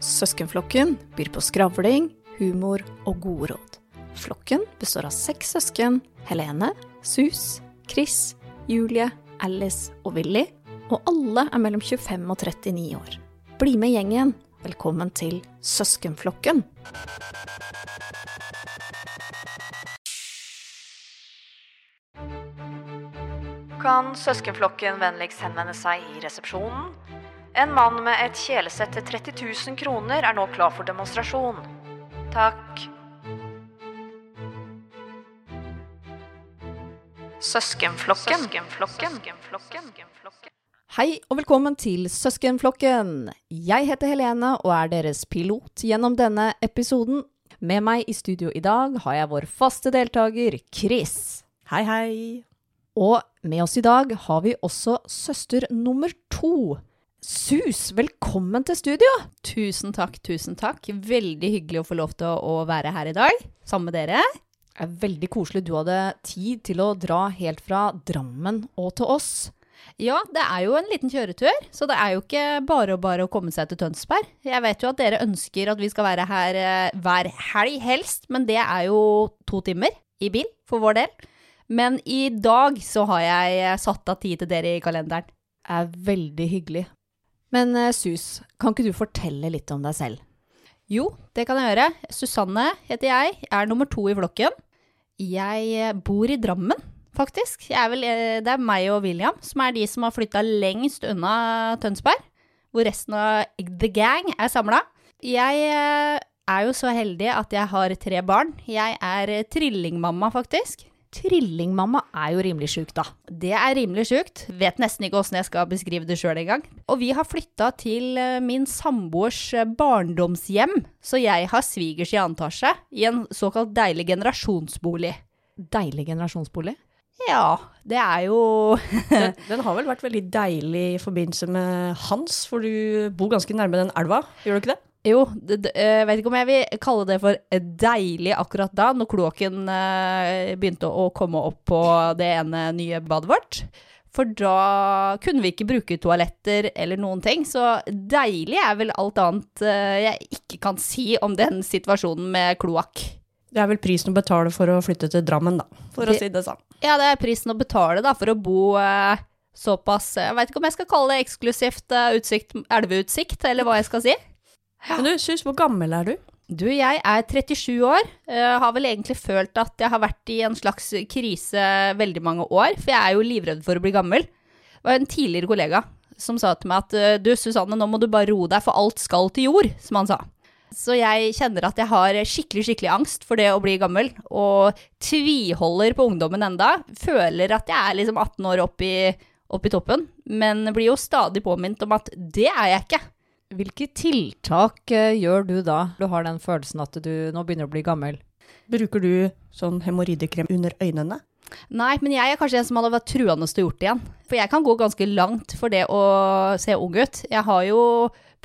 Søskenflokken byr på skravling, humor og gode råd. Flokken består av seks søsken. Helene, Sus, Chris, Julie, Alice og Willy. Og alle er mellom 25 og 39 år. Bli med gjengen. Velkommen til Søskenflokken. Kan søskenflokken vennligst henvende seg i resepsjonen? En mann med et kjelesett til 30 000 kroner er nå klar for demonstrasjon. Takk. Søskenflokken. Søskenflokken. Hei og velkommen til Søskenflokken. Jeg heter Helene og er deres pilot gjennom denne episoden. Med meg i studio i dag har jeg vår faste deltaker Chris. Hei, hei. Og med oss i dag har vi også søster nummer to. Sus, velkommen til studio! Tusen takk, tusen takk. Veldig hyggelig å få lov til å være her i dag sammen med dere. Det er veldig koselig du hadde tid til å dra helt fra Drammen og til oss. Ja, det er jo en liten kjøretur, så det er jo ikke bare og bare å komme seg til Tønsberg. Jeg vet jo at dere ønsker at vi skal være her eh, hver helg helst, men det er jo to timer i bil for vår del. Men i dag så har jeg satt av tid til dere i kalenderen. Det er veldig hyggelig. Men eh, Sus, kan ikke du fortelle litt om deg selv? Jo, det kan jeg gjøre. Susanne heter jeg, er nummer to i flokken. Jeg eh, bor i Drammen, faktisk. Vel, eh, det er meg og William som er de som har flytta lengst unna Tønsberg. Hvor resten av the gang er samla. Jeg er jo så heldig at jeg har tre barn. Jeg er trillingmamma, faktisk. Trillingmamma er jo rimelig sjuk, da. Det er rimelig sjukt. Vet nesten ikke åssen jeg skal beskrive det sjøl engang. Og vi har flytta til eh, min samboers eh, barndomshjem, så jeg har svigers i annen etasje, i en såkalt deilig generasjonsbolig. Deilig generasjonsbolig. Ja, det er jo Den, den har vel vært veldig deilig i forbindelse med Hans, for du bor ganske nærme den elva, gjør du ikke det? Jo, det, jeg vet ikke om jeg vil kalle det for deilig akkurat da, når kloakken eh, begynte å komme opp på det ene nye badet vårt. For da kunne vi ikke bruke toaletter eller noen ting, så deilig er vel alt annet eh, jeg ikke kan si om den situasjonen med kloakk. Det er vel prisen å betale for å flytte til Drammen, da, for å si det sånn. Ja, det er prisen å betale da, for å bo eh, såpass Jeg vet ikke om jeg skal kalle det eksklusivt eh, utsikt, elveutsikt, eller hva jeg skal si. Men du, Sus, hvor gammel er du? Du, jeg er 37 år. Uh, har vel egentlig følt at jeg har vært i en slags krise veldig mange år, for jeg er jo livredd for å bli gammel. Det var en tidligere kollega som sa til meg at eh, du, Susanne, nå må du bare roe deg, for alt skal til jord, som han sa. Så jeg kjenner at jeg har skikkelig, skikkelig angst for det å bli gammel, og tviholder på ungdommen enda. Føler at jeg er liksom 18 år opp i, opp i toppen, men blir jo stadig påminnet om at det er jeg ikke. Hvilke tiltak eh, gjør du da du har den følelsen at du nå begynner å bli gammel? Bruker du sånn hemoroidekrem under øynene? Nei, men jeg er kanskje en som hadde vært truende til å gjort det igjen. For jeg kan gå ganske langt for det å se ung ut. Jeg har jo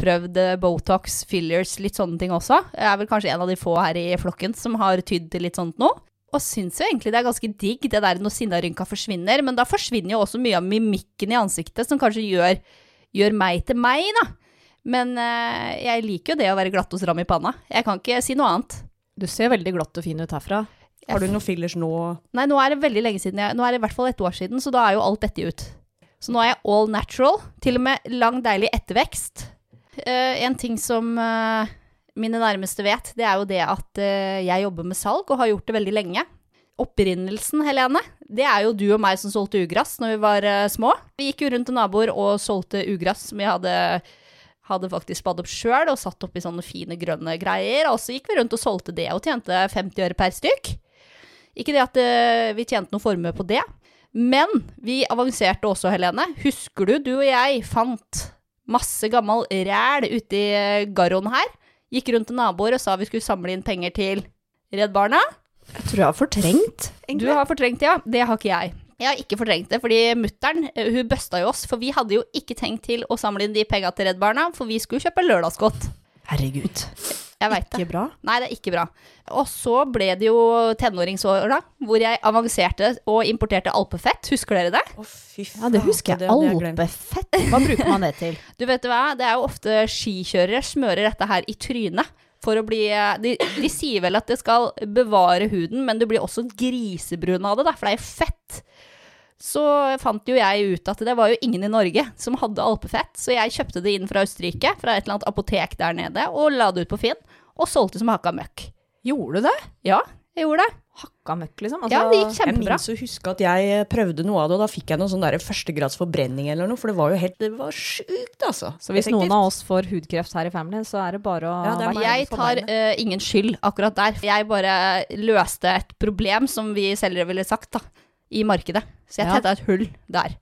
prøvd eh, Botox, fillers, litt sånne ting også. Jeg er vel kanskje en av de få her i flokken som har tydd til litt sånt nå. Og syns jo egentlig det er ganske digg, det der når sinnarynka forsvinner. Men da forsvinner jo også mye av mimikken i ansiktet, som kanskje gjør, gjør meg til meg, da. Men eh, jeg liker jo det å være glatt og stram i panna. Jeg kan ikke si noe annet. Du ser veldig glatt og fin ut herfra. Har du noen fillers nå? Nei, nå er det veldig lenge siden. Jeg, nå er det i hvert fall et år siden, så da er jo alt dette ut. Så nå er jeg all natural. Til og med lang, deilig ettervekst. Uh, en ting som uh, mine nærmeste vet, det er jo det at uh, jeg jobber med salg og har gjort det veldig lenge. Opprinnelsen, Helene, det er jo du og meg som solgte ugress når vi var små. Vi gikk jo rundt til naboer og solgte ugress som vi hadde, hadde faktisk spadd opp sjøl og satt oppi sånne fine grønne greier. Og så gikk vi rundt og solgte det og tjente 50 øre per stykk. Ikke det at eh, vi tjente noe formue på det, men vi avanserte også, Helene. Husker du, du og jeg fant masse gammel ræl ute i eh, garroen her. Gikk rundt til naboer og sa vi skulle samle inn penger til Redd Barna. Jeg tror jeg har fortrengt. Du har fortrengt ja. Det har ikke jeg. Jeg har ikke fortrengt det, fordi mutter'n hun busta jo oss. For vi hadde jo ikke tenkt til å samle inn de penga til Redd Barna, for vi skulle kjøpe lørdagsgodt. Herregud. Jeg vet det. Ikke bra. Nei, det er ikke bra. Og så ble det jo tenåringsår, da, hvor jeg avanserte og importerte alpefett. Husker dere det? Å, fy Ja, det husker jeg. det. Alpefett. Hva bruker man det til? Du vet hva, det er jo ofte skikjørere smører dette her i trynet. For å bli de, de sier vel at det skal bevare huden, men du blir også grisebrun av det, da, for det er jo fett. Så fant jo jeg ut at det var jo ingen i Norge som hadde alpefett, så jeg kjøpte det inn fra Østerrike, fra et eller annet apotek der nede, og la det ut på Finn, og solgte som hakka møkk. Gjorde du det? Ja, jeg gjorde det. Hakka møkk, liksom? Ja, det gikk kjempebra. Jeg minnes å huske at jeg prøvde noe av det, og da fikk jeg noen sånn der førstegrads forbrenning eller noe, for det var jo helt Det var sjukt, altså. Så hvis noen av oss får hudkreft her i family, så er det bare å Ja, det er være meg. Jeg tar eh, ingen skyld akkurat der. Jeg bare løste et problem, som vi selgere ville sagt, da, i markedet. Så jeg Ja. tetta et hull der.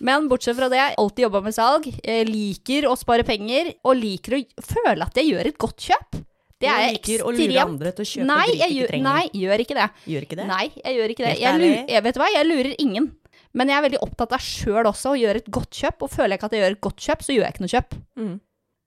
Men bortsett fra det, jeg alltid jobba med salg. Jeg liker å spare penger, og liker å føle at jeg gjør et godt kjøp. Det er jeg liker å lure andre til å kjøpe nei, jeg ikke trenger. nei, gjør ikke det. Gjør ikke det? Nei, jeg gjør ikke det. Jeg, lurer, jeg, vet du hva, jeg lurer ingen. Men jeg er veldig opptatt av sjøl også, å gjøre et godt kjøp. Og føler jeg ikke at jeg gjør et godt kjøp, så gjør jeg ikke noe kjøp. Mm.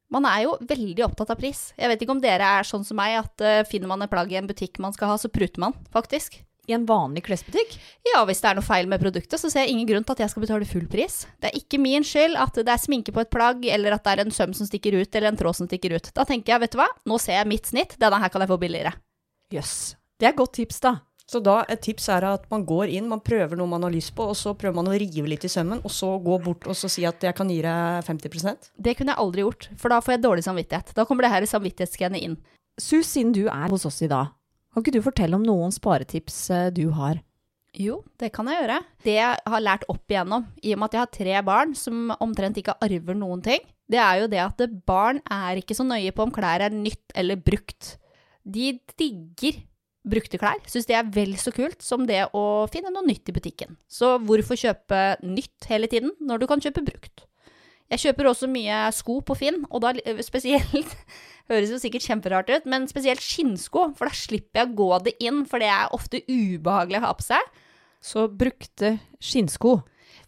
Man er jo veldig opptatt av pris. Jeg vet ikke om dere er sånn som meg, at uh, finner man et plagg i en butikk man skal ha, så pruter man, faktisk. I en vanlig klesbutikk? Ja, hvis det er noe feil med produktet, så ser jeg ingen grunn til at jeg skal betale full pris. Det er ikke min skyld at det er sminke på et plagg, eller at det er en søm som stikker ut, eller en tråd som stikker ut. Da tenker jeg, vet du hva, nå ser jeg mitt snitt, denne her kan jeg få billigere. Jøss. Det er et godt tips, da. Så da, et tips er at man går inn, man prøver noe man har lyst på, og så prøver man å rive litt i sømmen, og så gå bort og så si at jeg kan gi deg 50% Det kunne jeg aldri gjort, for da får jeg dårlig samvittighet. Da kommer det her samvittighetsgenet inn. Sus, siden du er hos oss i dag, kan ikke du fortelle om noen sparetips eh, du har? Jo, det kan jeg gjøre. Det jeg har lært opp igjennom, i og med at jeg har tre barn som omtrent ikke arver noen ting, det er jo det at barn er ikke så nøye på om klær er nytt eller brukt. De digger brukte klær. Syns det er vel så kult som det å finne noe nytt i butikken. Så hvorfor kjøpe nytt hele tiden når du kan kjøpe brukt? Jeg kjøper også mye sko på Finn, og da spesielt Høres jo sikkert kjemperart ut, men spesielt skinnsko, for da slipper jeg å gå det inn, for det er ofte ubehagelig å ha på seg. Så brukte skinnsko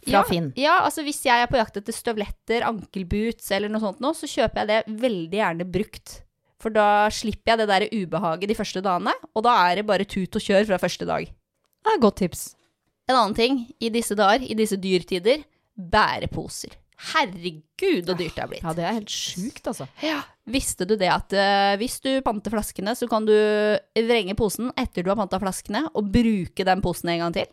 fra ja, Finn. Ja, altså hvis jeg er på jakt etter støvletter, ankelboots eller noe sånt nå, så kjøper jeg det veldig gjerne brukt. For da slipper jeg det der ubehaget de første dagene, og da er det bare tut og kjør fra første dag. Det er et godt tips. En annen ting i disse dager, i disse dyrtider, bæreposer. Herregud, så dyrt det er blitt. Ja, det er helt sjukt, altså. Ja. Visste du det at uh, hvis du panter flaskene, så kan du vrenge posen etter du har panta flaskene, og bruke den posen en gang til?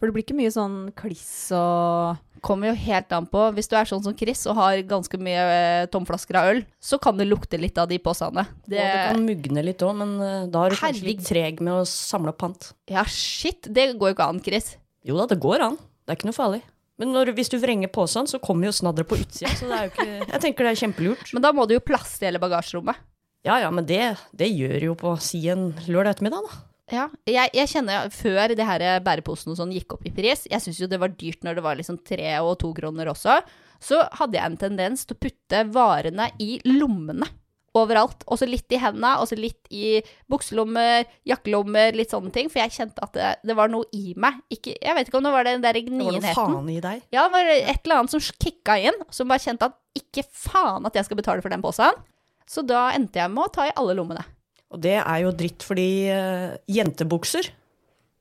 For det blir ikke mye sånn kliss og Kommer jo helt an på. Hvis du er sånn som Chris og har ganske mye eh, tomflasker av øl, så kan det lukte litt av de posene. Det, og det kan mugne litt òg, men eh, da er du kanskje litt treg med å samle opp pant. Ja, shit, det går jo ikke an, Chris. Jo da, det går an. Det er ikke noe farlig. Men når, hvis du vrenger posen, så kommer jo snadderet på utsida, så ikke Jeg tenker det er kjempelurt. Men da må du jo plasse hele bagasjerommet. Ja ja, men det, det gjør jo på si en lørdag ettermiddag, da. Ja, jeg, jeg kjenner før det her bæreposen og sånn gikk opp i pris, jeg syns jo det var dyrt når det var liksom tre og to kroner også, så hadde jeg en tendens til å putte varene i lommene. Overalt. Og så litt i hendene, og så litt i bukselommer, jakkelommer, litt sånne ting. For jeg kjente at det, det var noe i meg. Ikke, jeg vet ikke om det var den der gnienheten. Det var noe faen i deg. Ja, det var et eller annet som kicka inn, som bare kjente at ikke faen at jeg skal betale for den posen. Så da endte jeg med å ta i alle lommene. Og det er jo dritt, fordi uh, jentebukser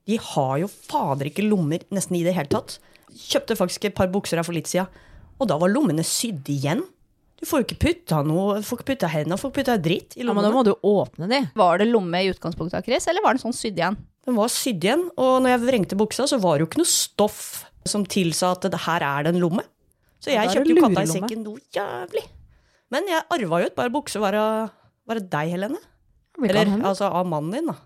de har jo fader ikke lommer nesten i det hele tatt. Kjøpte faktisk et par bukser her for litt siden, og da var lommene sydd igjen. Du får jo ikke putta noe, får ikke putta hendene, får ikke putta dritt i lommene. Ja, men da må du åpne de. Var det lomme i utgangspunktet, Chris, eller var den sånn sydd igjen? Den var sydd igjen, og når jeg vrengte buksa, så var det jo ikke noe stoff som tilsa at det her er det en lomme. Så jeg kjøpte jo katta i sekken noe jævlig. Men jeg arva jo et par bukser. Var det, var det deg, Helene? Eller altså av mannen din, da.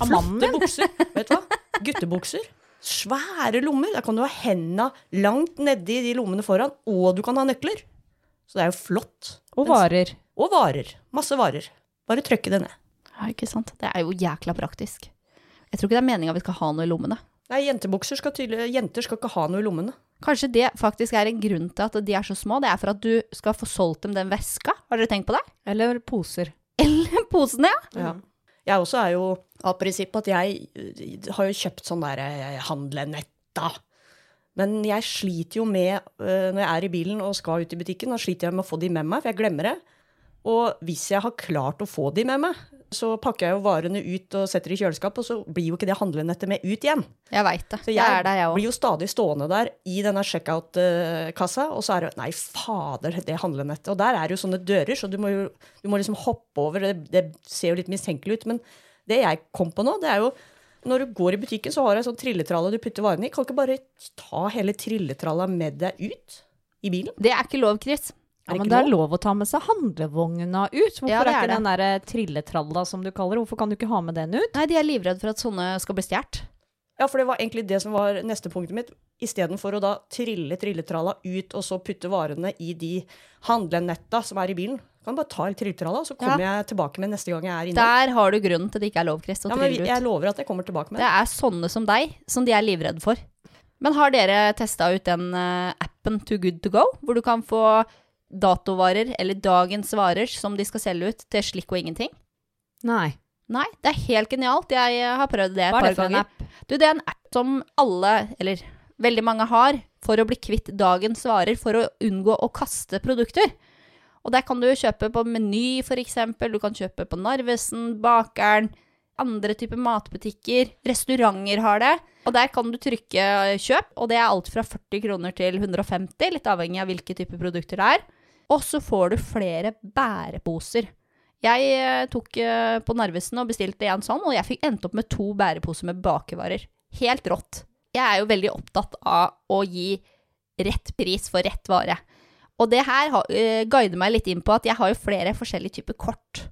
Av mannen din? bukser. Vet du hva? Guttebukser. Svære lommer. Der kan du ha henda langt nedi de lommene foran, og du kan ha nøkler. Så det er jo flott. Og varer. Og varer. Masse varer. Bare trykke det ned. Ja, ikke sant? Det er jo jækla praktisk. Jeg tror ikke det er meninga vi skal ha noe i lommene. Nei, jentebukser skal tydelig Jenter skal ikke ha noe i lommene. Kanskje det faktisk er en grunn til at de er så små. Det er for at du skal få solgt dem den veska. Har dere tenkt på det? Eller poser. Eller posene, ja. Ja. Jeg også er jo av prinsipp at jeg eh, har jo kjøpt sånn der eh, handlenett, da. Men jeg sliter jo med, eh, når jeg er i bilen og skal ut i butikken, da sliter jeg med å få de med meg, for jeg glemmer det. Og hvis jeg har klart å få de med meg, så pakker jeg jo varene ut og setter i kjøleskap, og så blir jo ikke det handlenettet med ut igjen. Jeg veit det. Så jeg jeg er der, jeg blir jo stadig stående der i denne checkout-kassa, og så er det Nei, fader, det handlenettet. Og der er det jo sånne dører, så du må jo du må liksom hoppe over. Det, det ser jo litt mistenkelig ut. Men det jeg kom på nå, det er jo når du går i butikken, så har du en sånn trilletralle du putter varene i. Kan du ikke bare ta hele trilletralla med deg ut i bilen? Det er ikke lov, Chris. Ja, det men det er lov? å ta med seg handlevogna ut. Hvorfor Ja, det er er ikke det. den der eh, trilletralla som du kaller det, hvorfor kan du ikke ha med den ut? Nei, de er livredde for at sånne skal bli stjålet. Ja, for det var egentlig det som var neste punktet mitt. Istedenfor å da trille trilletralla ut og så putte varene i de handlenetta som er i bilen, kan bare ta hele trilletralla, så kommer jeg tilbake med neste gang jeg er inne. Der har du grunnen til at det ikke er lov, Chris, å Ja, men trille jeg lover at jeg kommer tilbake med Det Det er sånne som deg som de er livredde for. Men har dere testa ut den eh, appen Too Good To Go, hvor du kan få datovarer eller dagens varer som de skal selge ut, til slikk og ingenting? Nei. Nei, det er helt genialt. Jeg eh, har prøvd det et Hva er par det for en ganger. app? Du, det er en app som alle, eller veldig mange har, for å bli kvitt dagens varer, for å unngå å kaste produkter. Og der kan du kjøpe på Meny, eksempel. Du kan kjøpe på Narvesen, Bakeren, andre typer matbutikker. Restauranter har det. Og der kan du trykke eh, kjøp, og det er alt fra 40 kroner til 150, litt avhengig av hvilke typer produkter det er. Og så får du flere bæreposer. Jeg eh, tok eh, på Narvesen og bestilte en sånn, og jeg fikk endt opp med to bæreposer med bakevarer. Helt rått. Jeg er jo veldig opptatt av å gi rett pris for rett vare. Og det her eh, guider meg litt inn på at jeg har jo flere forskjellige typer kort.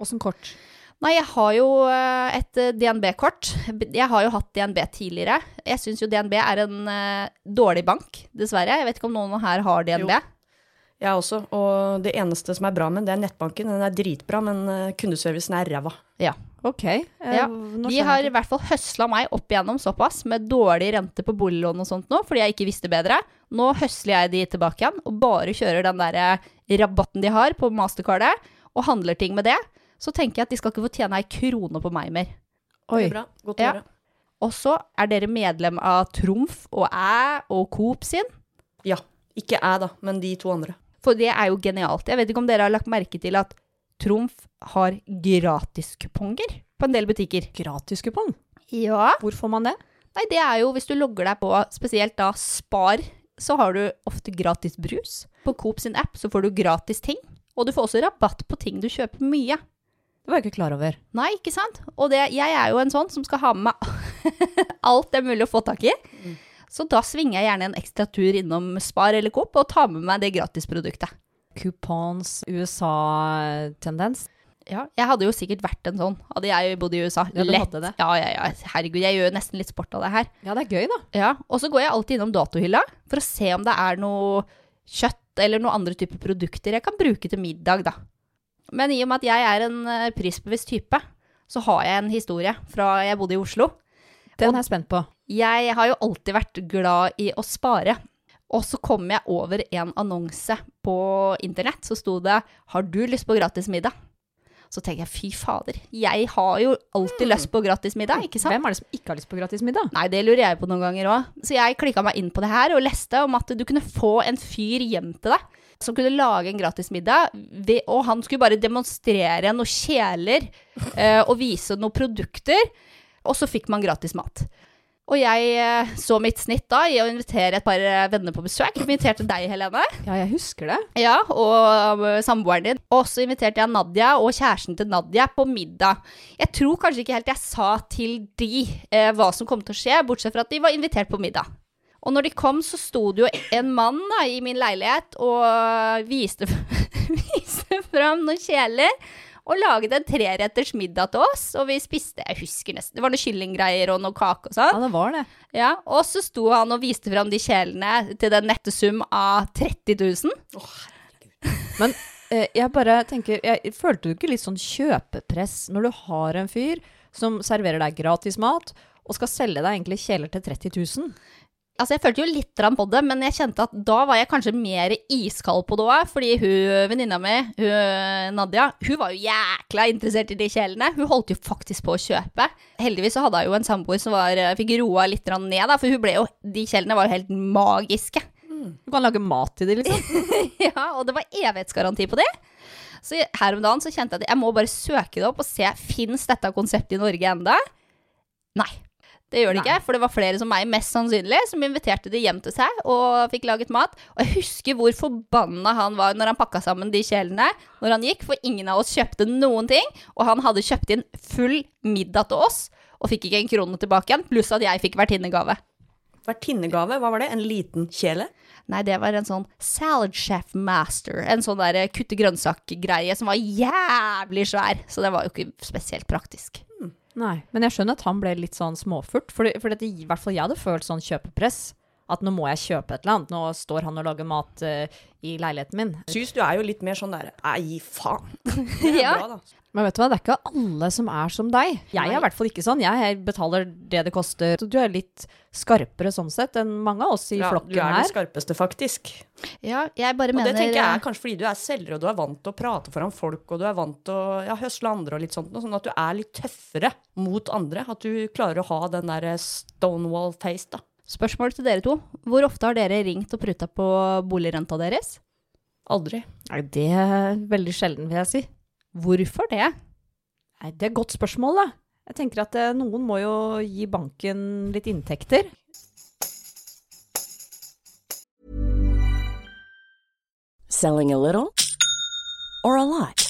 Åssen kort? Nei, jeg har jo eh, et eh, DNB-kort. Jeg har jo hatt DNB tidligere. Jeg syns jo DNB er en uh, dårlig bank, dessverre. Jeg vet ikke om noen her har DNB. Jo. Jeg også. Og det eneste som er bra med den, det er nettbanken. Den er dritbra, men kundeservicen er ræva. Ja. Ok. eh, Ja, De har i hvert fall høsla meg opp igjennom såpass, med dårlig rente på boliglån og sånt nå, fordi jeg ikke visste bedre. Nå høsler jeg de tilbake igjen, og bare kjører den der eh, rabatten de har på mastercardet, og handler ting med det. Så tenker jeg at de skal ikke få tjene ei krone på meg mer. Oi. Det er bra. Godt å Ja. Og så er dere medlem av Trumf og Æ og Coop sin. Ja. Ikke jeg, da, men de to andre. For det er jo genialt. Jeg vet ikke om dere har lagt merke til at Trumf har gratiskuponger på en del butikker. Gratiskupong? Ja. Hvor får man det? Nei, det er jo hvis du logger deg på spesielt da Spar, så har du ofte gratis brus. På Coop sin app så får du gratis ting. Og du får også rabatt på ting du kjøper mye. Det var jeg ikke klar over. Nei, ikke sant? Og det, jeg er jo en sånn som skal ha med meg alt det er mulig å få tak i. Så da svinger jeg gjerne en ekstra tur innom Spar eller Coop og tar med meg det gratisproduktet. Coupons USA-tendens. Ja, jeg hadde jo sikkert vært en sånn, hadde jeg bodd i USA. Ja, det. Ja, ja, ja. Herregud, jeg gjør nesten litt sport av det her. Ja, det er gøy, da. Ja, og så går jeg alltid innom datohylla for å se om det er noe kjøtt eller noen andre typer produkter jeg kan bruke til middag, da. Men i og med at jeg er en eh, prisbevisst type, så har jeg en historie fra jeg bodde i Oslo. Den er jeg spent på. Jeg har jo alltid vært glad i å spare. Og så kom jeg over en annonse på internett, så sto det 'Har du lyst på gratis middag?' Så tenker jeg fy fader, jeg har jo alltid lyst på gratis middag, ikke sant? Hvem er det som ikke har lyst på gratis middag? Nei, det lurer jeg på noen ganger òg. Så jeg klikka meg inn på det her og leste om at du kunne få en fyr hjem til deg som kunne lage en gratismiddag, middag, og han skulle bare demonstrere noen kjeler eh, og vise noen produkter, og så fikk man gratis mat. Og jeg eh, så mitt snitt da i å invitere et par eh, venner på besøk. Jeg inviterte deg, Helene. Ja, jeg husker det. Ja, og øh, samboeren din. Og så inviterte jeg Nadia og kjæresten til Nadia på middag. Jeg tror kanskje ikke helt jeg sa til de eh, hva som kom til å skje, bortsett fra at de var invitert på middag. Og når de kom, så sto det jo en mann da, i min leilighet og viste, viste fram noen kjeler. Og laget en treretters middag til oss, og vi spiste jeg husker nesten, det var noen kyllinggreier og noe kake og sånn. Ja, det var det. Ja, og så sto han og viste fram de kjelene til den nette sum av 30 000. Men eh, jeg bare tenker, jeg følte du ikke litt sånn kjøpepress når du har en fyr som serverer deg gratis mat, og skal selge deg egentlig kjeler til 30 000? Altså, jeg følte jo litt på det, men jeg kjente at da var jeg kanskje mer iskald på det òg. Fordi hun venninna mi, hun Nadia, hun var jo jækla interessert i de kjelene. Hun holdt jo faktisk på å kjøpe. Heldigvis så hadde hun jo en samboer som var, fikk roa litt ned, da, for hun ble jo, de kjelene var jo helt magiske. Du kan lage mat til det, liksom. ja, og det var evighetsgaranti på det. Så her om dagen så kjente jeg at jeg må bare søke det opp og se fins dette konseptet i Norge enda. Nei. Det gjør det ikke, for det var flere som meg, mest sannsynlig, som inviterte de hjem til seg og fikk laget mat. Og jeg husker hvor forbanna han var når han pakka sammen de kjelene når han gikk, for ingen av oss kjøpte noen ting. Og han hadde kjøpt inn full middag til oss og fikk ikke en krone tilbake igjen, pluss at jeg fikk vertinnegave. Vertinnegave, hva var det? En liten kjele? Nei, det var en sånn salad chef master. En sånn der kutte grønnsak-greie som var jævlig svær. Så det var jo ikke spesielt praktisk. Nei, men jeg skjønner at han ble litt sånn småfurt. For, for det, i hvert fall jeg hadde følt sånn kjøpepress. At nå må jeg kjøpe et eller annet. Nå står han og lager mat uh, i leiligheten min. Syns du er jo litt mer sånn derre ei, faen. Det er Ja. bra, da. Men vet du hva, det er ikke alle som er som deg. Jeg er i hvert fall ikke sånn. Jeg betaler det det koster. Du er litt skarpere sånn sett enn mange av oss i Ja, flokken du er den her. skarpeste, faktisk. Ja, jeg bare Og mener det tenker jeg er kanskje fordi du er selger, og du er vant til å prate foran folk, og du er vant til å ja, høsle andre og litt sånt, sånn at du er litt tøffere mot andre. At du klarer å ha den der stonewall face, da. Spørsmål til dere to. Hvor ofte har dere ringt og pruta på boligrenta deres? Aldri. Nei, det er veldig sjelden, vil jeg si. Hvorfor det? Nei, det er et godt spørsmål, da. Jeg tenker at eh, noen må jo gi banken litt inntekter. Selling a little or a lot?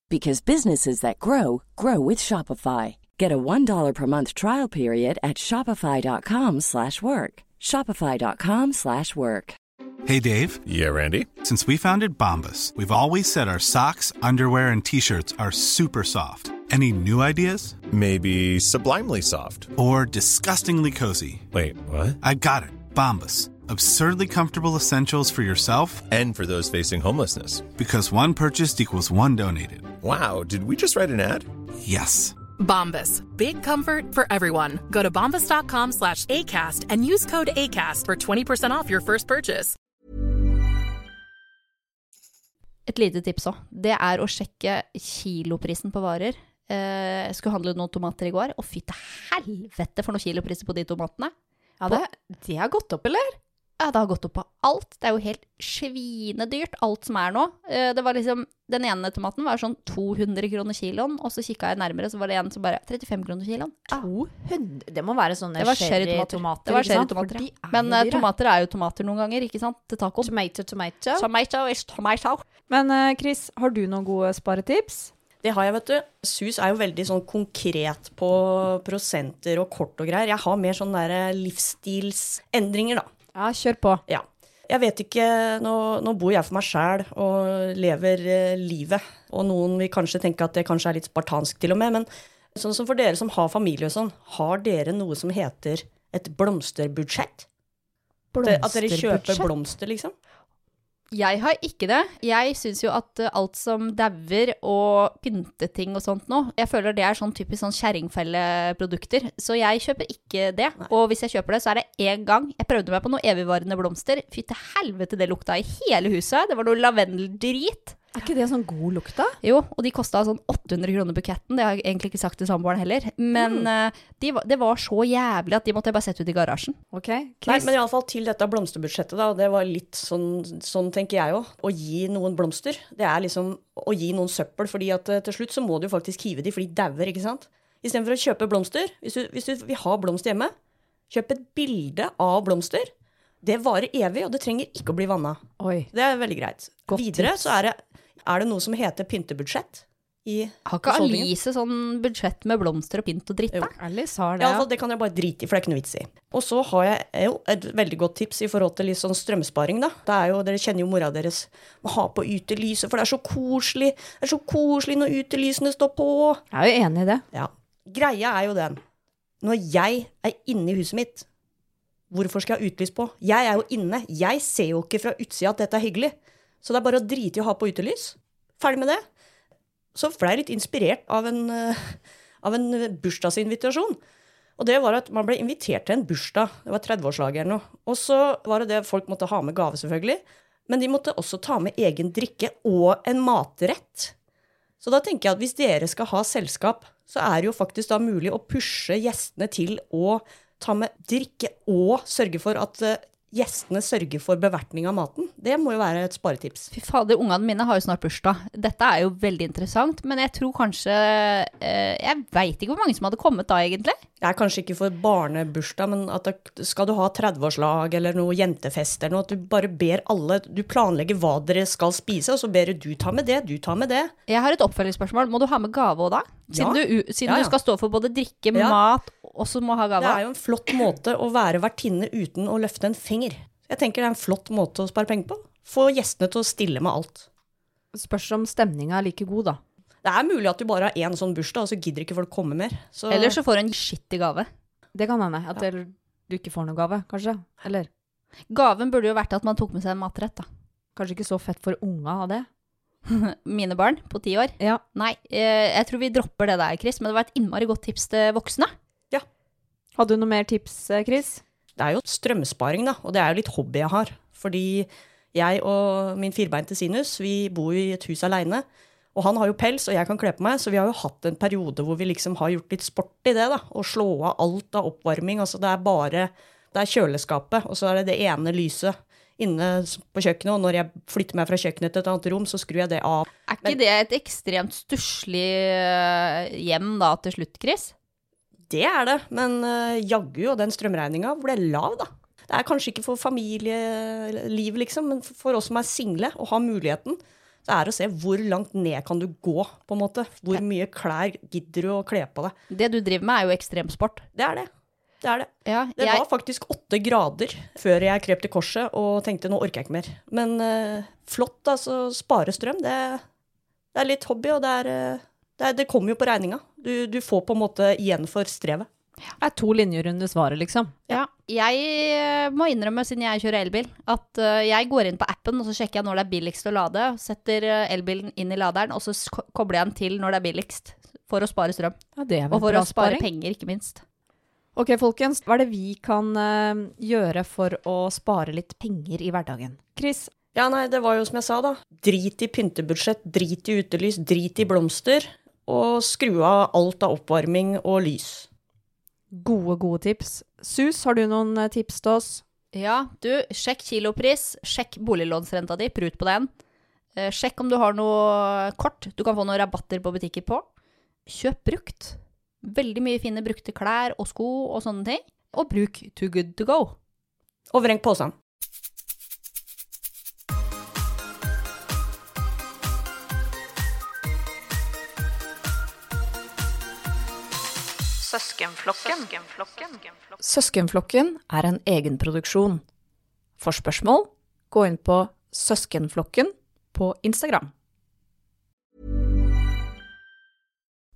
because businesses that grow grow with Shopify. Get a $1 per month trial period at shopify.com/work. slash work. shopify.com/work. slash work. Hey Dave. Yeah, Randy. Since we founded Bombus, we've always said our socks, underwear and t-shirts are super soft. Any new ideas? Maybe sublimely soft. Or disgustingly cozy? Wait, what? I got it. Bombus. Absurdly comfortable essentials for yourself And for those facing homelessness. because one purchased equals one donated. Wow, did we just write an ad? Yes. Bombas. Big comfort for everyone. Go to bombas.com slash ACAST and use code ACAST for 20% off your first purchase. Et lite tips òg. Det er å sjekke kiloprisen på varer. Eh, jeg skulle handle noen tomater i går, og fy til helvete for noen kilopriser på de tomatene. Ja, det, det har gått opp, eller? Ja, det har gått opp på alt. Det er jo helt svinedyrt, alt som er nå. Eh, Det var liksom, Den ene tomaten var sånn 200 kroner kiloen, og så kikka jeg nærmere, så var det en som bare 35 kroner kiloen. Ja. 200 Det må være sånne Det var sherrytomater. Det var sherrytomater, ja. Men eh, tomater er jo tomater noen ganger, ikke sant? Til tacoen. Tomato, tomato. Tomato is tomato. Men uh, Chris, har du noen gode sparetips? Det har jeg, vet du. SUS er jo veldig sånn konkret på prosenter og kort og greier. Jeg har mer sånne livsstilsendringer, da. Ja, kjør på. Ja. jeg vet ikke Nå, nå bor jeg for meg sjæl og lever eh, livet. Og noen vil kanskje tenke at det kanskje er litt spartansk til og med. Men sånn som for dere som har familie og sånn, har dere noe som heter et blomsterbudsjett? At- dere kjøper blomster, liksom? Jeg har ikke det. Jeg syns jo at eh, alt som dauer og pynteting og sånt nå, jeg føler det er sånn typisk sånn kjerringfelleprodukter. Så jeg kjøper ikke det. Og hvis jeg kjøper det, så er det én gang. Jeg prøvde meg på noe evigvarende blomster. Fy til helvete, det lukta i hele huset. Det var noe lavendeldrit. Er ikke det sånn god lukt, da? Jo, og de kosta sånn 800 kroner buketten. Det har jeg egentlig ikke sagt til samboeren heller. Men mm. de, det var så jævlig at de måtte jeg bare sette ut i garasjen. Ok, Chris. Nei, men iallfall til dette blomsterbudsjettet, da. Det var litt sånn, sånn tenker jeg òg. Å gi noen blomster, det er liksom å gi noen søppel. fordi at eh, til slutt så må du jo faktisk hive de, for de dauer, ikke sant. Istedenfor å kjøpe blomster. Hvis du, hvis du vil ha blomster hjemme, kjøp et bilde av blomster. Det varer evig, og det trenger ikke å bli vanna. Det er veldig greit. Godt Videre tips. så er det, er det noe som heter pyntebudsjett. I Har ikke. Alice sånn budsjett med blomster og pynt og dritt, Jo. da? Alice har det. Ja, altså, det kan jeg bare drite i, for det er ikke noe vits i. Og så har jeg jo et veldig godt tips i forhold til litt sånn strømsparing, da. Det er jo, dere kjenner jo mora deres må ha på utelyset, for det er så koselig. Det er så koselig når utelysene står på. Jeg er jo enig i det. Ja. Greia er jo den. Når jeg er inne i huset mitt, hvorfor skal jeg ha utelys på? Jeg er jo inne. Jeg ser jo ikke fra utsida at dette er hyggelig. Så det er bare å drite i å ha på utelys. Ferdig med det. Så ble jeg litt inspirert av en, eh, av en bursdagsinvitasjon. Og det var at man ble invitert til en bursdag. Det var 30-årslaget eller noe. Og så var det det folk måtte ha med gave, selvfølgelig. Men de måtte også ta med egen drikke og en matrett. Så da tenker jeg at hvis dere skal ha selskap, så er det jo faktisk da mulig å pushe gjestene til å ta med drikke og sørge for at eh, gjestene sørger for bevertning av maten. Det må jo være et sparetips. Fy fader, ungene mine har jo snart bursdag. Dette er jo veldig interessant, men jeg tror kanskje eh, Jeg veit ikke hvor mange som hadde kommet da, egentlig. Det er kanskje ikke for barnebursdag, men at det, skal du ha 30-årslag eller noe jentefest eller noe, at du bare ber alle Du planlegger hva dere skal spise, og så ber du du ta med det, du tar med det. Jeg har et oppfølgingsspørsmål. Må du ha med gave òg da? Siden, Ja. du, siden Ja, ja. du skal stå for både drikke, Ja. mat, og så må ha Det er jo en flott måte å være vertinne uten å løfte en finger. Jeg tenker det er en flott måte å spare penger på. Få gjestene til å stille med alt. Spørs om stemninga er like god, da. Det er mulig at du bare har én sånn bursdag, og så gidder ikke folk komme mer. Så Eller så får du en skittig gave. Det kan hende. At ja. du ikke får noen gave, kanskje. Eller Gaven burde jo vært at man tok med seg en matrett, da. kanskje ikke så fett for unga av det. Mine barn på ti år. Ja. Nei, eh, jeg tror vi dropper det der, Chris, men det var et innmari godt tips til voksne. Ja. Hadde du noe mer tips, eh, Chris? Det er jo strømsparing, da, og det er jo litt hobby jeg har. Fordi jeg og min firbeinte Sinus, vi bor jo i et hus aleine. Og han har jo pels, og jeg kan kle på meg, så vi har jo hatt en periode hvor vi liksom har gjort litt sport i det, da. Å slå av alt av oppvarming. Altså det er bare Det er kjøleskapet, og så er det det ene lyset inne på kjøkkenet, og når jeg flytter meg fra kjøkkenet til et annet rom, så skrur jeg det av. Er ikke det et ekstremt stusslig eh, hjem da til slutt, Chris? Det er det, men uh, jaggu og den strømregninga ble lav, da. Det er kanskje ikke for familieliv, liksom, men for oss som er single og har muligheten, så er det å se hvor langt ned kan du gå, på en måte. Hvor mye klær gidder du å kle på deg. Det du driver med er jo ekstremsport. Det er det. Det er det. Ja, Det var faktisk åtte grader før jeg krep til korset og tenkte nå orker jeg ikke mer. Men uh, flott, altså. Spare strøm, det, det er litt hobby, og det er, eh, det, det kommer jo på regninga. Du, du får på en måte igjen for strevet. Det er to linjer under svaret, liksom. ja, jeg eh, må innrømme, siden jeg kjører elbil, at eh, jeg går inn på appen, og så sjekker jeg når det er billigst å lade, setter eh, elbilen inn i laderen, og så kobler jeg den til når det er billigst, for å spare strøm. Ja, det er vel Og for å spare sparing. penger, ikke minst. Ok, folkens. Hva er det vi kan gjøre for å spare litt penger i hverdagen? Chris? Ja, nei, det var jo som jeg sa, da. Drit i pyntebudsjett, drit i utelys, drit i blomster. Og skru av alt av oppvarming og lys. Gode, gode tips. Sus, har du noen eh, tips til oss? Ja, du, sjekk kilopris, sjekk boliglånsrenta di, prut på den. Eh, sjekk om du har noe kort du kan få noen rabatter på butikker på. Kjøp brukt. Veldig mye fine brukte klær og sko og sånne ting. Og bruk Too Good To Go. Og vreng posen. Søskenflokken. Søskenflokken er en egenproduksjon. For spørsmål gå inn på Søskenflokken på Instagram.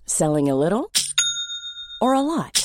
Selling a little or a lot?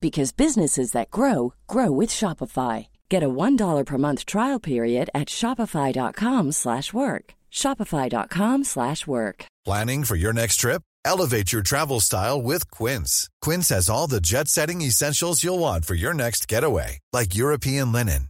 because businesses that grow grow with Shopify. Get a $1 per month trial period at shopify.com/work. shopify.com/work. Planning for your next trip? Elevate your travel style with Quince. Quince has all the jet-setting essentials you'll want for your next getaway, like European linen,